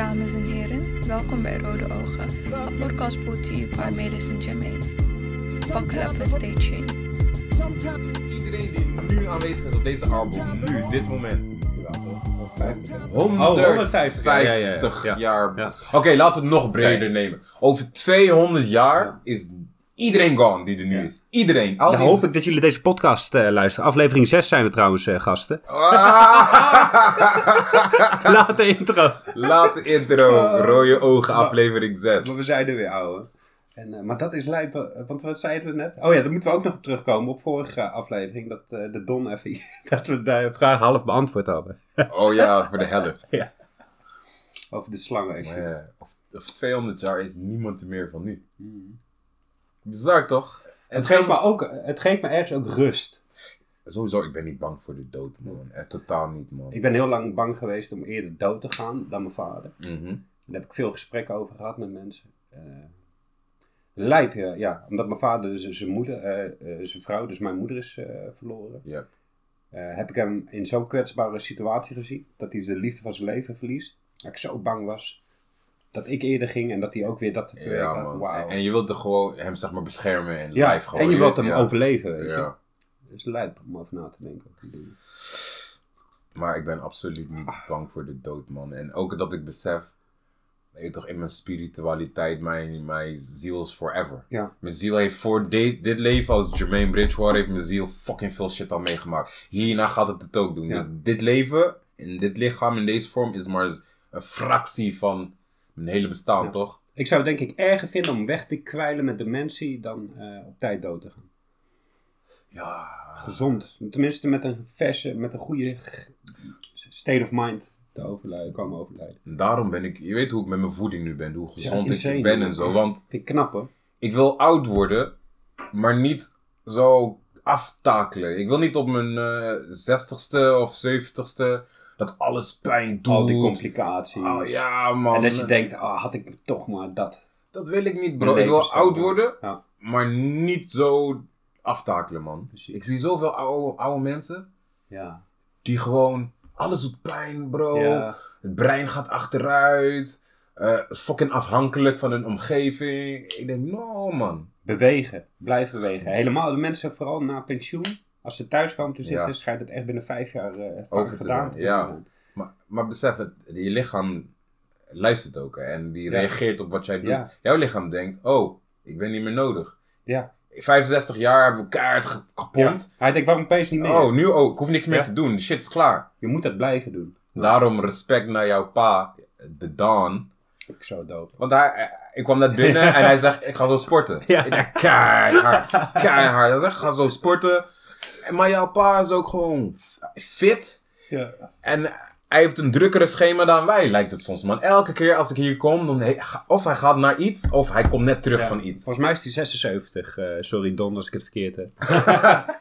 dames en heren. Welkom bij Rode Ogen, een podcast brought to you by Melis en Jermaine. Buckle up and stay tuned. Iedereen die nu aanwezig is op deze album, nu, dit moment. Oh, 150 150, ja, ja, ja. Ja. jaar. Ja. Oké, laten we het nog breder nemen. Over 200 jaar Ja. is iedereen gone die er nu Ja. is. Iedereen. Al Dan die- hoop ik dat jullie deze podcast eh, luisteren. Aflevering 6 zijn we trouwens, eh, gasten. Ah! Laat de intro. Laat de intro. Rode ogen, aflevering 6. Maar we zijn er weer, ouwe. En, eh, maar dat is lijp, want wat zeiden we net? Oh ja, daar moeten we ook nog op terugkomen op vorige aflevering. Dat eh, de Don even, dat we de vraag half beantwoord hadden. Oh ja, voor de helft. Over de slangen. Maar ja, of, of 200 jaar is niemand er meer van nu. Hmm. Bizar toch? En Het geeft, me ook, het geeft me ergens ook rust. Sowieso, ik ben niet bang voor de dood, man. Eh, totaal niet, man. Ik ben heel lang bang geweest om eerder dood te gaan dan mijn vader. Mhm. Daar heb ik veel gesprekken over gehad met mensen. Eh lijp, ja, ja. Omdat mijn vader dus zijn moeder, eh, zijn vrouw, dus mijn moeder is verloren. Heb ik hem in zo'n kwetsbare situatie gezien. Dat hij de liefde van zijn leven verliest. Dat ik zo bang was dat ik eerder ging en dat hij ook weer dat te Ja, had. En, en je wilt er gewoon hem, zeg maar, beschermen en ja, live gewoon. en je wilt hem ja. overleven, weet je. Dat is lijp om over na te denken. Maar ik ben absoluut niet bang voor de dood, man. En ook dat ik besef, weet je toch, in mijn spiritualiteit, mijn, mijn ziel is forever. Ja. Mijn ziel heeft voor de- dit leven als Jermaine Bridgewater, heeft mijn ziel fucking veel shit al meegemaakt. Hierna gaat het het ook doen. Ja. Dus dit leven, in dit lichaam, in deze vorm, is maar een fractie van mijn hele bestaan, Ja. toch? Ik zou het denk ik erger vinden om weg te kwijlen met dementie dan eh, op tijd dood te gaan. Ja. gezond. Tenminste met een verse, met een goede state of mind te overlijden, komen overlijden. En daarom ben ik, je weet hoe ik met mijn voeding nu ben, hoe gezond insane, ik ben en zo. Want ik knap hoor. ik wil oud worden, maar niet zo aftakelen. Ik wil niet op mijn zestigste of zeventigste dat alles pijn doet. Al die complicaties. Oh ja, man. En dat je denkt, oh, had ik toch maar dat. Dat wil ik niet, bro. Ik wil oud worden, Ja. maar niet zo aftakelen, man. Precies. Ik zie zoveel oude, oude mensen Ja. die gewoon... Alles doet pijn, bro. ja. Het brein gaat achteruit. eh fucking afhankelijk van hun omgeving. Ik denk, no, man. Bewegen. Blijf bewegen. Helemaal de mensen, vooral na pensioen. Als ze thuis komen te zitten, Ja. schijnt het echt binnen vijf jaar eh vaak Over gedaan te ja. Maar, maar besef het, je lichaam luistert ook hè, en die Ja. reageert op wat jij doet. Ja. Jouw lichaam denkt, oh, ik ben niet meer nodig. Ja. 65 jaar hebben we ja. gepompt. Hij denkt, waarom opeens niet meer? Oh, nu ook. Ik hoef niks meer te doen. De shit is klaar. Je moet dat blijven doen. Daarom respect naar jouw pa, de Don. Ik zo dood. Want hij, hij- ik kwam net binnen en hij zegt, ik ga zo sporten. Ja. Ik denk, keihard, keihard. Hij zegt, ik ga zo sporten. En- Maar jouw pa is ook gewoon fit. Ja. En hij heeft een drukkere schema dan wij, lijkt het soms, man. Elke keer als ik hier kom, dan he- of hij gaat naar iets, of hij komt net terug Ja. van iets. Volgens mij is die 76. eh, sorry Don als ik het verkeerd heb.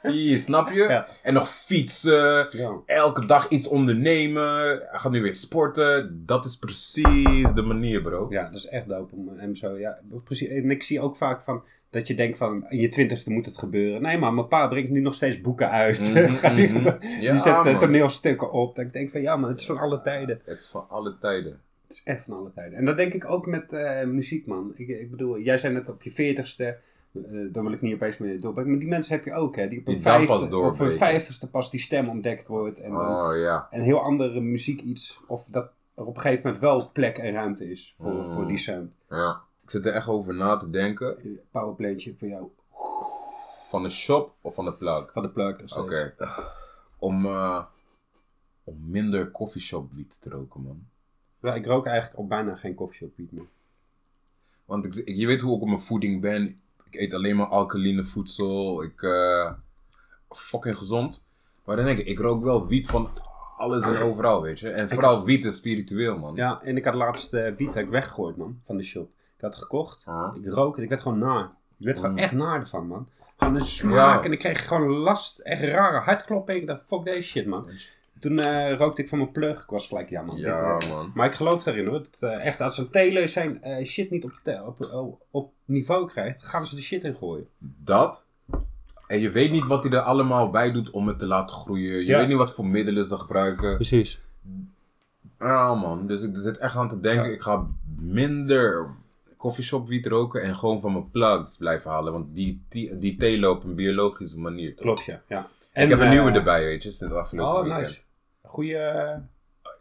Hier, snap je? Ja. En nog fietsen, Ja. elke dag iets ondernemen. Hij gaat nu weer sporten. Dat is precies de manier, bro. Ja, dat is echt dope om hem zo. Ja, precies. En ik zie ook vaak van dat je denkt van in je twintigste moet het gebeuren. Nee, maar mijn pa brengt nu nog steeds boeken uit. Mhm, die, mhm. Ja, die zet eh, toneelstukken op. Dat ik denk van ja, maar het is van alle tijden. Het is van alle tijden. Het is echt van alle tijden. En dat denk ik ook met eh, muziek, man. Ik, ik bedoel, jij zei net op je veertigste. eh dan wil ik niet opeens meer doorbreken. Maar die mensen heb je ook, hè? Die op hun vijftig- vijftigste pas die stem ontdekt wordt. En Oh ja. een heel andere muziek iets. Of dat er op een gegeven moment wel plek en ruimte is voor, Mm. voor die sound. ja. Ik zit er echt over na te denken. Powerplaytje voor jou. Van de shop of van de plug? Van de plug. dus Oké. Om, eh, om minder coffeeshop wiet te roken, man. Ja, ik rook eigenlijk al bijna geen coffeeshop wiet meer. Want ik, ik- je weet hoe ik op mijn voeding ben. Ik eet alleen maar alkaline voedsel. Ik, eh fucking gezond. Maar dan denk ik, ik rook wel wiet van alles en overal, weet je. En vooral wiet is spiritueel, man. Ja, en ik had laatst eh, wiet heb ik weggegooid, man. Van de shop. Ik had het gekocht. Ah. Ik rook het. Ik werd gewoon naar. Ik werd gewoon Mm. echt naar ervan, man. Gewoon een smaak. Ja. En ik kreeg gewoon last. Echt rare hartklopping. Ik dacht, fuck deze shit, man. Toen eh, rookte ik van mijn plug. Ik was gelijk, ja, man. Ja, dit- man. Maar ik geloof daarin, hoor. Dat, eh, echt, als een teler zijn eh, shit niet op, op, op, op niveau krijgt, gaan ze de shit in gooien. Dat. En je weet niet wat hij er allemaal bij doet om het te laten groeien. Je Ja. weet niet wat voor middelen ze gebruiken. Precies. Ja man, dus ik zit echt aan te denken, Ja. ik ga minder coffeeshop wiet roken en gewoon van mijn plugs blijven halen. Want die, die, die telen op een biologische manier. toch? Klopt, ja. ja. ik heb een nieuwe eh, erbij, weet je, sinds afgelopen Oh, weekend. nice. Goeie... eh,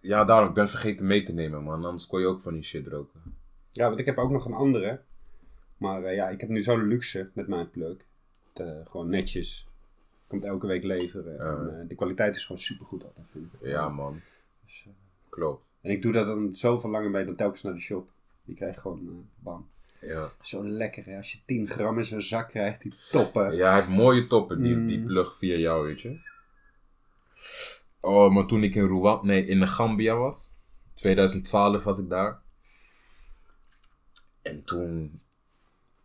Ja, daarom, ik ben vergeten mee te nemen man, anders kon je ook van die shit roken. Ja, want ik heb ook nog een andere. Maar eh, ja, ik heb nu zo'n luxe met mijn plug. Het, gewoon netjes. Komt elke week leveren. En, de kwaliteit is gewoon supergoed altijd, vind ik. Ja man, Dus, klopt. en ik doe dat dan zoveel langer mee dan telkens naar de shop. Die krijg gewoon eh, bam. Ja. Zo lekker hè. Als je 10 gram in zo'n zak krijgt, die toppen. ja, hij heeft mooie toppen, die, Mm. die plug via jou, weet je. Oh, maar toen ik in Rwanda, nee, in Gambia was, 2012 was ik daar. En toen,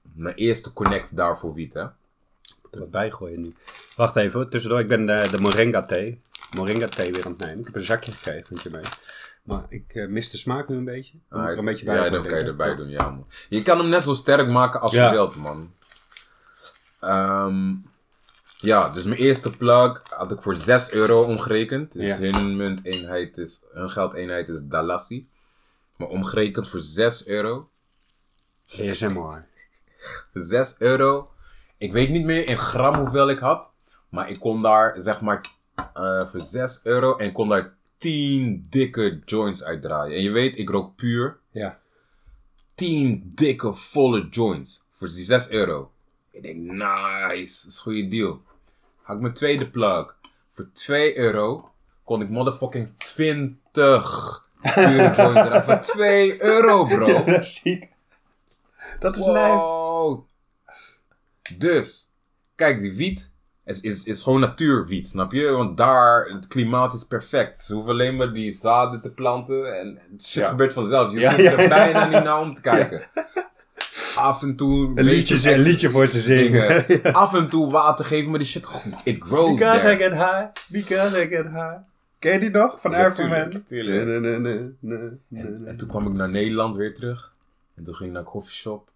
mijn eerste connect daar voor wiet, hè. er wat bijgooien nu. Wacht even, tussendoor. Ik ben de, de Moringa thee. Moringa thee weer aan het nemen. Ik heb een zakje gekregen van je mee. Maar ik eh, mis de smaak nu een beetje. Ik er een beetje bij ja, dat kan je erbij doen, ja man. Je kan hem net zo sterk maken als Ja. je wilt, man. Ehm, ja, dus mijn eerste plug had ik voor 6 euro omgerekend. Dus Ja. hun munteenheid is, hun geldeenheid is Dalassi. Maar omgerekend voor 6 euro. ASMR. 6 euro. Ik weet niet meer in gram hoeveel ik had. Maar ik kon daar, zeg maar, eh, voor 6 euro. En ik kon daar 10 dikke joints uitdraaien. En je weet, ik rook puur. Ja. 10 dikke, volle joints. Voor die 6 euro. Ik denk, nice. Dat is een goede deal. Had ik mijn tweede plug. Voor 2 euro kon ik motherfucking 20 pure joints draaien. Voor 2 euro, bro. dat is ziek. Dat is. Wow. Dus, kijk, die wiet is, is, is gewoon natuurwiet, snap je? Want daar, het klimaat is perfect. Ze hoeven alleen maar die zaden te planten en het shit Ja. gebeurt vanzelf. Je Ja, zit ja, er ja. bijna niet naar om te kijken. Af en toe... Een liedje, een liedje voor ze zingen. Af en toe water geven, maar die shit, it grows Because there. I get high, because I get high. Ken je die nog? Van Ja, Air tuurlijk, Man? tuurlijk. Nee, nee, nee, nee, nee, En, en toen kwam ik naar Nederland weer terug. En toen ging ik naar een coffeeshop.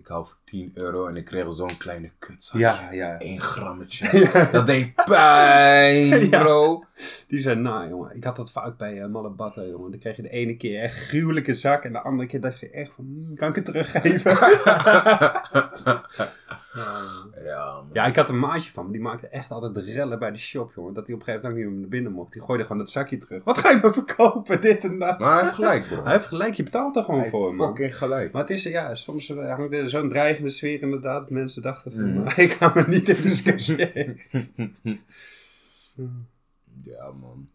Ik hou voor 10 euro en ik kreeg zo'n kleine kutzakje. Ja, ja. 1 grammetje. Dat deed pijn, bro. Die zijn na, jongen. Ik had dat vaak bij uh, Malabatta, jongen. Dan kreeg je de ene keer echt gruwelijke zak. En de andere keer dacht je echt van, hmm, kan ik het teruggeven? Ja, ja, ik had een maatje van. Die maakte echt altijd rellen bij de shop, jongen. Dat hij op een gegeven moment niet meer binnen mocht. Die gooide gewoon dat zakje terug. Wat ga je me verkopen, dit en dat? Maar hij heeft gelijk, bro. Hij heeft gelijk, je betaalt er gewoon Hij voor, man. fucking gelijk. Maar het is, ja, soms eh, hangt er zo'n dreigende sfeer inderdaad. Dat mensen dachten van, Mm. "Maar ik ga me niet in discussiëren. Ja, man.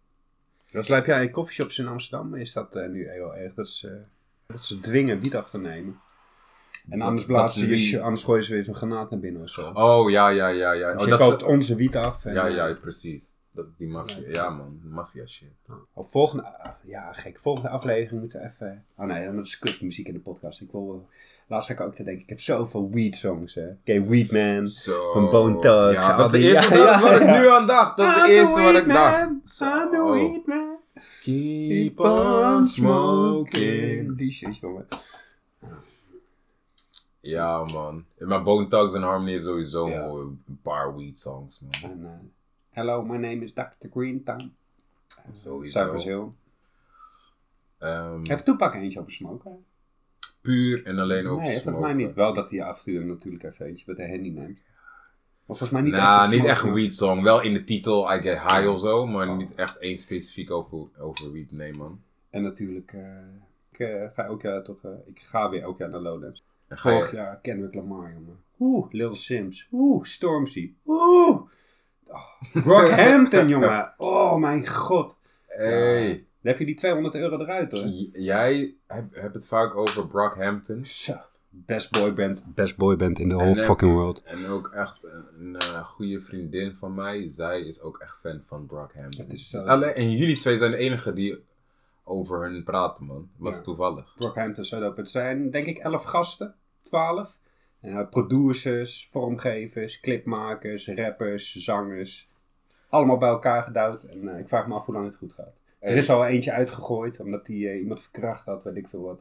Dus heb jij coffeeshops in Amsterdam, is dat eh, nu heel erg. Dat, ze dat ze dwingen wiet af te nemen. En Dat- anders, dat blazen ze ze je, anders gooien ze weer zo'n granaat naar binnen of zo. Oh, ja, ja, ja, ja. dus Oh, je dat koopt is... onze wiet af. En, Ja, eh, ja, precies. Dat is die maffia. Ja, man. Maffia shit. oh, volgende, ah, ja, gek. Volgende aflevering moeten we even... Oh nee, dat is kutmuziek in de podcast. Ik wil... eh, laatst ik ook te denken, ik heb zoveel weed songs, hè. Oké, Weedman. Zo. Van Bone Thugs, Ja, dat is de eerste ja, wat, ik ja. nu aan dacht. Dat is de eerste wat ik dacht. man. Zo. I'm the weed man. Keep on smoking. Die shit, jongen. Ja, man. Maar Bone Thugs en Harmony heeft sowieso Ja. een paar weed songs, man. Eh, hello, my name is Dr. Greentown. Sowieso. Cypress Hill. Ehm, Heeft Toepak eentje over smoken? puur en alleen over Nee, volgens mij niet. Wel dat hij af en toe natuurlijk even eentje met de handy neemt. Maar volgens mij niet nou, echt een niet echt een weed song. Wel in de titel I Get High of zo, maar niet echt één specifiek over, over weed. Nee, man. En natuurlijk, eh, ik eh, ga elk jaar toch, eh, ik ga weer elk jaar naar Lowlands. Je- Vorig jaar Kendrick Lamar, jongen. Oeh, Lil Sims. Oeh, Stormzy. Oeh. Oh, Brockhampton, jongen. Oh, mijn god. Hey, Dan heb je die 200 euro eruit, hoor. j- jij hebt het vaak over Brockhampton. Zo. Best boyband. Best boyband in the whole fucking world. En ook echt een, een eh, goede vriendin van mij. Zij is ook echt fan van Brockhampton. Is zo- Dus alleen, en jullie twee zijn de enigen die over hun praten, man. Was Ja. toevallig. Brockhampton zo dope. Het zijn denk ik 11 gasten, 12. Eh, producers, vormgevers, clipmakers, rappers, zangers. Allemaal bij elkaar gedouwd. En eh, ik vraag me af hoe lang het goed gaat. Er is al eentje uitgegooid, omdat die eh, iemand verkracht had, weet ik veel wat.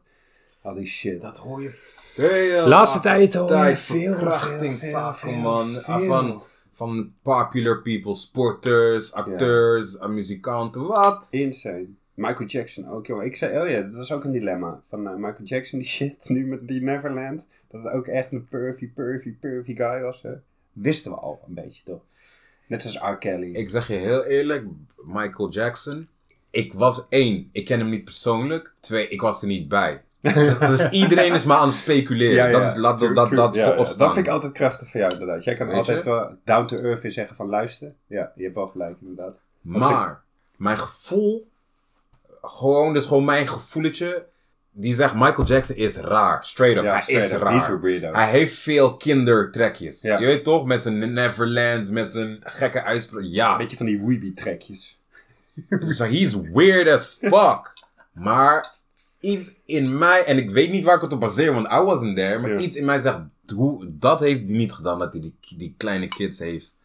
Al die shit. Dat hoor je veel. Laatste tijd hoor je tijd veel, verkrachtingszaken, man. veel, Ah. Van, van popular people, sporters, acteurs, eh, muzikanten, wat? Insane. Michael Jackson ook, joh. Ik zei, oh ja, dat is ook een dilemma. Van eh, Michael Jackson, die shit, nu met die Neverland. Dat het ook echt een pervy, pervy, pervy guy was. Hè. Wisten we al een beetje, toch? Net als R. Kelly. Ik zeg je heel eerlijk, Michael Jackson. Ik was één, ik ken hem niet persoonlijk. Twee, ik was er niet bij. dus iedereen is maar aan het speculeren. dat is, laat True, dat, true. dat Ja, voorop ja. staan. Dat vind ik altijd krachtig van jou, inderdaad. Jij kan Weet altijd je? wel down to earth in zeggen van luister. Ja, je hebt wel gelijk, inderdaad. Maar, mijn gevoel, gewoon, dus gewoon mijn gevoeletje, die zegt Michael Jackson is raar. Straight up, Ja, hij straight is up. raar. Hij heeft veel kindertrekjes. Ja. Je weet toch, met zijn Neverland, met zijn gekke uitspraak. Ja, Een beetje van die weeby-trekjes. so he's weird as fuck. Maar iets in mij, en ik weet niet waar ik het op baseer, want I wasn't there, maar Ja. iets in mij zegt, hoe, dat heeft hij niet gedaan, dat hij die, die kleine kids heeft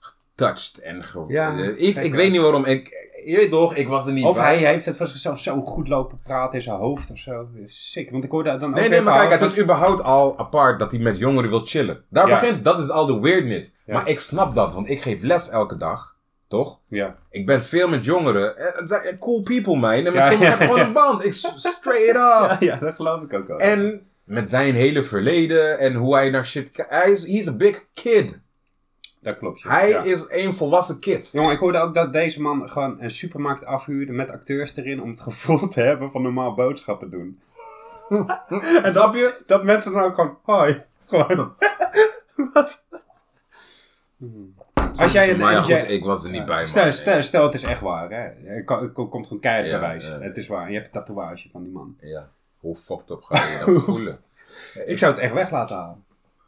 getouched. En ge, Ja, eh, ik ja. weet niet waarom, ik, je weet toch, ik was er niet Of bij. hij heeft het van zichzelf zo goed lopen praten in zijn hoofd of zo. Sick. Want ik hoorde dan ook Nee, nee, maar kijk, het is überhaupt al apart dat hij met jongeren wil chillen. Daar Ja. begint, dat is al de weirdness. Ja. Maar ik snap dat, want ik geef les elke dag, toch? Ja. Ik ben veel met jongeren. Eh, Het zijn cool people, man. En met Ja, sommigen ja, heb ik gewoon ja. een band. Ik straight up. Ja, ja, dat geloof ik ook wel. En met zijn hele verleden en hoe hij naar shit kijkt. Hij is he's a big kid. Dat klopt. Hij Ja. is een volwassen kid. Jongen, ik hoorde ook dat deze man gewoon een supermarkt afhuurde met acteurs erin om het gevoel te hebben van normaal boodschappen doen. en Snap je? Dat mensen dan ook gewoon, hoi. Gewoon. Wat? Hmm. Als jij een maar ja, goed, ik was er niet bij, Stel, stel, stel, het is echt waar, hè. Er er komt gewoon keihard Ja, bewijs. Het is waar. En je hebt een tatoeage van die man. Ja. Hoe fucked up ga je dan voelen? Ik zou het echt weg laten halen.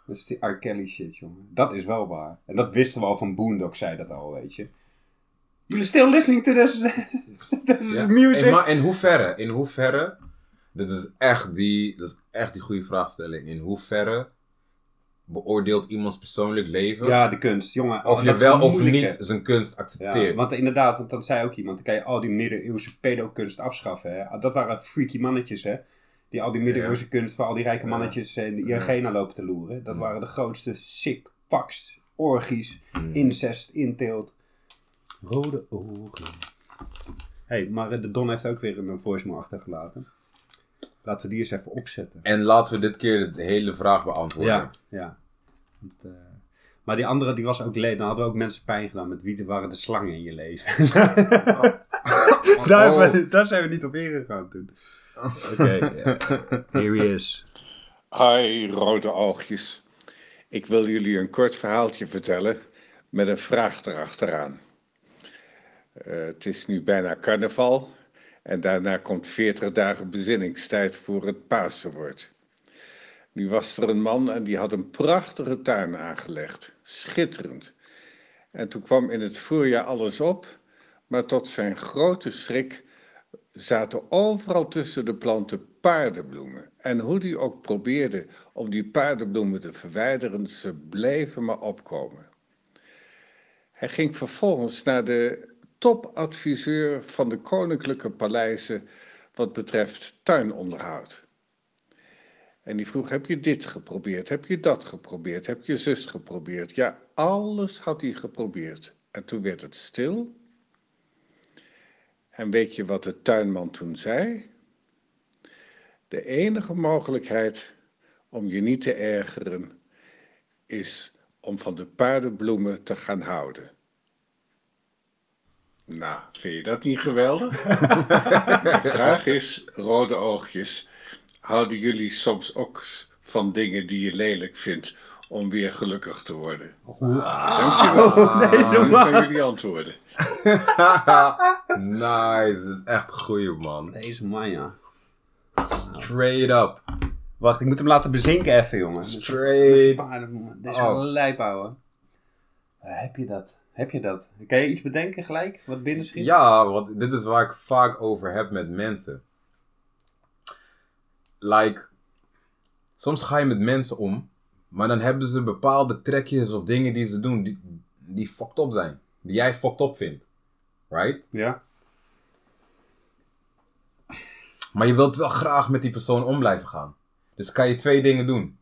Dat is die R. Kelly shit, jongen. Dat is wel waar. En dat wisten we al van Boondock, zei dat al, weet je. You're still listening to this, this Ja. music. Maar in hoeverre? In hoeverre? Dit is echt die, dat is echt die goede vraagstelling. In hoeverre beoordeelt iemands persoonlijk leven? Ja, de kunst, jongen. Of je wel of niet zijn kunst Ja, accepteert. want inderdaad, want dat zei ook iemand, dan kan je al die middeleeuwse pedokunst afschaffen. Hè? Dat waren freaky mannetjes, hè. Die al die middeleeuwse kunst voor al die rijke mannetjes in de naar lopen te loeren. Dat waren de grootste sick fucks, orgies, Hmm. incest, inteelt. Rode ogen. hey, maar eh, de Don heeft ook weer een voicemail achtergelaten. Laten we die eens even opzetten. En laten we dit keer de hele vraag beantwoorden. Ja, ja. Want, eh, maar die andere, die was ook leed. Dan hadden we ook mensen pijn gedaan. Met wie waren de slangen in je leven? daar, Oh. hebben we- daar zijn we niet op ingegaan toen. Oké, eh, here he is. Hi, rode oogjes. Ik wil jullie een kort verhaaltje vertellen met een vraag erachteraan. Eh, het is nu bijna carnaval en daarna komt 40 dagen bezinningstijd voor het Pasen wordt. Nu was er een man en die had een prachtige tuin aangelegd. Schitterend. En toen kwam in het voorjaar alles op, maar tot zijn grote schrik zaten overal tussen de planten paardenbloemen. En hoe die ook probeerde om die paardenbloemen te verwijderen, ze bleven maar opkomen. Hij ging vervolgens naar de topadviseur van de koninklijke paleizen wat betreft tuinonderhoud. En die vroeg, heb je dit geprobeerd? Heb je dat geprobeerd? Heb je zus geprobeerd? Ja, alles had hij geprobeerd. En toen werd het stil. En weet je wat de tuinman toen zei? De enige mogelijkheid om je niet te ergeren is om van de paardenbloemen te gaan houden. Nou, vind je dat niet geweldig? Mijn vraag is, rode oogjes, houden jullie soms ook van dingen die je lelijk vindt om weer gelukkig te worden? Dankjewel. Nu kan jullie antwoorden. nice, dat is echt een goeie man. Deze man, ja. Straight up. Wacht, ik moet hem laten bezinken even, jongen. Straight. Dit Oh. wel een lijp. Eh, heb je dat? Heb je dat? Kan je iets bedenken gelijk? Wat binnen schiet? Ja, want dit is waar ik vaak over heb met mensen. Like, soms ga je met mensen om, maar dan hebben ze bepaalde trekjes of dingen die ze doen die, die fucked up zijn. Die jij fucked up vindt. Right? Ja? Maar je wilt wel graag met die persoon om blijven gaan. Dus kan je twee dingen doen.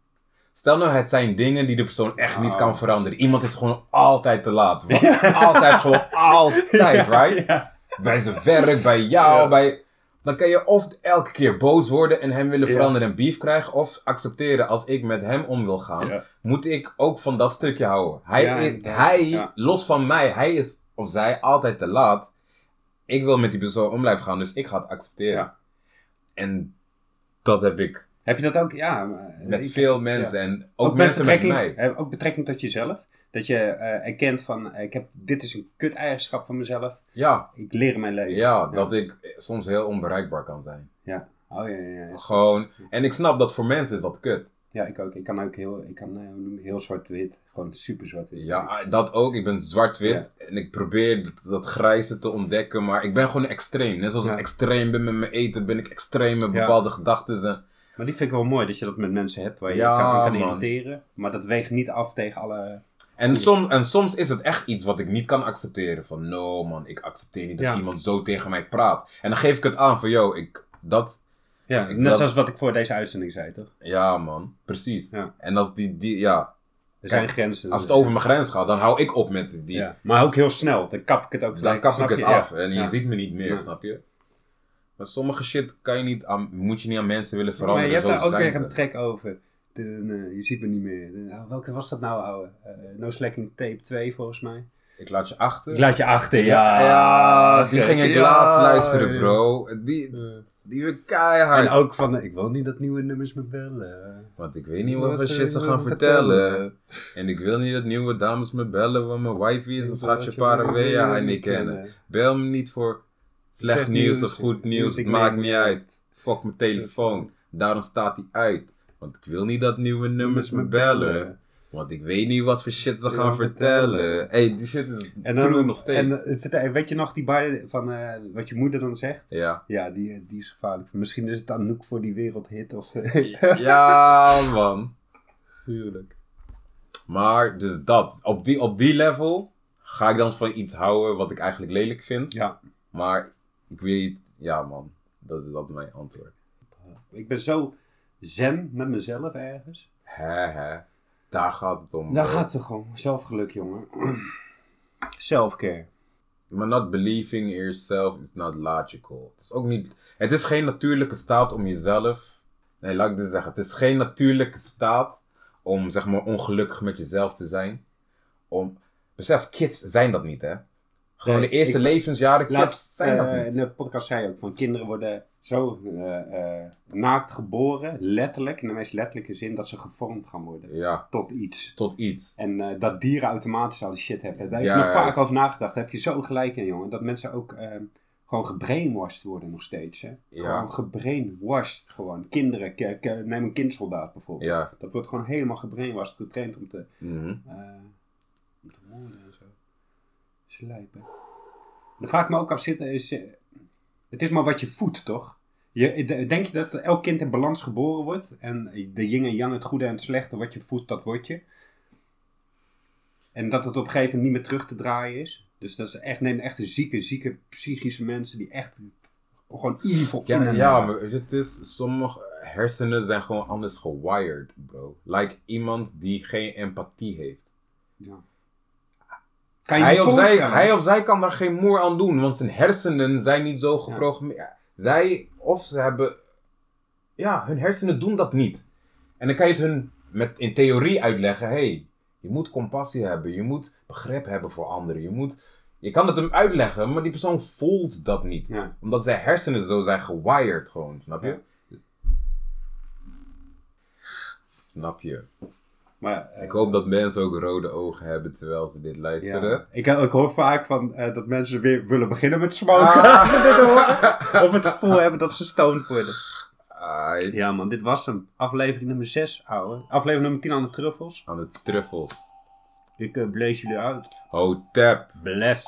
Stel nou, het zijn dingen die de persoon echt niet Oh. kan veranderen. Iemand is gewoon altijd te laat. Altijd, gewoon altijd, right? Ja. bij zijn werk, bij jou, bij... Dan kan je of elke keer boos worden en hem willen veranderen en beef krijgen, of accepteren als ik met hem om wil gaan, moet ik ook van dat stukje houden. Hij, is, hij los van mij, hij is of zij altijd te laat. Ik wil met die persoon om blijven gaan, dus ik ga het accepteren. Ja. En dat heb ik Heb je dat ook? Ja. maar- met veel mensen ja. en ook, mensen met betrekking, mij. eh, Ook betrekking tot jezelf. Dat je eh, erkent van, eh, ik heb, dit is een kut eigenschap van mezelf. Ja, Ik leer mijn leven. ja, dat ik soms heel onbereikbaar kan zijn. Ja. Oh ja, ja, ja. Gewoon, en ik snap dat voor mensen is dat kut. Ja, ik ook. Ik kan ook heel, ik kan je, heel zwart-wit. Gewoon super zwart-wit. Ja, dat ook. Ik ben zwart-wit en ik probeer dat, dat grijze te ontdekken, maar ik ben gewoon extreem. Net zoals Ja. ik extreem ben met mijn eten, ben ik extreem met Ja. bepaalde gedachten. En, Maar die vind ik wel mooi dat je dat met mensen hebt waar je Ja, kan, aan kan irriteren. Maar dat weegt niet af tegen alle. en, soms, en soms is het echt iets wat ik niet kan accepteren. Van, no man, ik accepteer niet dat iemand zo tegen mij praat. En dan geef ik het aan van, yo, ik, dat, Ja, Ik- net dat- zoals wat ik voor deze uitzending zei, toch? ja man, precies. Ja. En als die, die, ja, Er Kijk, zijn grenzen. als het over mijn grens gaat, dan hou ik op met die, Ja. Maar ook heel snel. Dan kap ik het ook Dan kap ik het je? af en je ziet me niet meer, snap je? Maar sommige shit kan je niet aan, moet je niet aan mensen willen Maar veranderen. je hebt daar ook weer een track over. De, je ziet me niet meer. De- nou, welke was dat nou, ouwe? Eh, no Slacking Tape 2 volgens mij. Ik laat je achter. Ik laat je achter, ja, ja. ja, die ging ik Ja, laatst luisteren, bro. Die, die weer keihard. En ook van, eh, ik wil niet dat nieuwe nummers me bellen. Want ik weet niet wat voor Wat, shit ze eh, gaan vertellen. En ik wil niet dat nieuwe dames me bellen, want mijn wifey is een schatje niet en niet kennen. Bel me niet voor slecht nieuws of goed nieuws, het maakt niet uit. Fuck mijn telefoon, daarom staat die uit. Want ik wil niet dat nieuwe nummers me bellen. Want ik weet niet wat voor shit ze gaan gaan vertellen. vertellen. hey, die shit is En true dan nog steeds. En, eh, vertel- weet je nog die bar van eh, wat je moeder dan zegt? ja. Ja, die, eh, die is gevaarlijk. Misschien is het Anouk voor die wereldhit of... ja, man. Tuurlijk. Maar, dus dat. Op die, op die level ga ik dan van iets houden wat ik eigenlijk lelijk vind. Ja. Maar ik weet, ja man, dat is dat mijn antwoord. Ik ben zo zen met mezelf ergens. Hè, hè. Daar gaat het om. Daar bro. gaat het om. Zelfgeluk, jongen. Selfcare. Maar not believing in yourself is not logical. Het is ook niet. Het is geen natuurlijke staat om jezelf. Nee, laat ik dit zeggen. Het is geen natuurlijke staat om zeg maar ongelukkig met jezelf te zijn. Om. Besef, kids zijn dat niet, hè? Gewoon de eerste ik- levensjaren, kids zijn dat eh, niet. in de podcast zei je ook van kinderen worden zo eh, eh, naakt geboren, letterlijk, in de meest letterlijke zin, dat ze gevormd gaan worden Ja, tot iets. tot iets. En dat dieren automatisch al die shit hebben. Daar heb ik nog vaak over nagedacht. Daar heb je zo gelijk in, jongen. Dat mensen ook gewoon gebrainwashed worden nog steeds. Hè? Ja. Gewoon gebrainwashed. Gewoon. Kinderen, neem een kindsoldaat bijvoorbeeld. Ja. Dat wordt gewoon helemaal gebrainwashed, getraind om te, Mhm. om te en zo. Slijpen. Dan vraag me ook af, zit, is, eh, het is maar wat je voedt, toch? Je, de- denk je dat elk kind in balans geboren wordt? En de yin en yang, het goede en het slechte, wat je voedt, dat word je? En dat het op een gegeven moment niet meer terug te draaien is? Dus dat is echt, neem echt een zieke, zieke psychische mensen die echt gewoon evil Ja, ja, maar het is, sommige hersenen zijn gewoon anders gewired, bro. Like iemand die geen empathie heeft. Ja. Kan je Hij je of, zij, hij of zij kan daar geen moer aan doen, want zijn hersenen zijn niet zo geprogrammeerd. Zij, of ze hebben, ja, hun hersenen doen dat niet. En dan kan je het hun met, in theorie uitleggen, hey, je moet compassie hebben, je moet begrip hebben voor anderen, je moet, je kan het hem uitleggen, maar die persoon voelt dat niet. Ja. Omdat zijn hersenen zo zijn gewired gewoon, snap je? Snap je? Maar, eh, Ik hoop dat mensen ook rode ogen hebben terwijl ze dit luisteren. Ja. Ik, ik hoor vaak van, eh, dat mensen weer willen beginnen met smoken. Ah. Of het gevoel hebben dat ze stoned worden. Ja man, dit was hem. Aflevering nummer 6, ouwe. Aflevering nummer 10 aan de truffels. aan de truffels. Ik uh, blaze jullie uit. Hotep. Bless.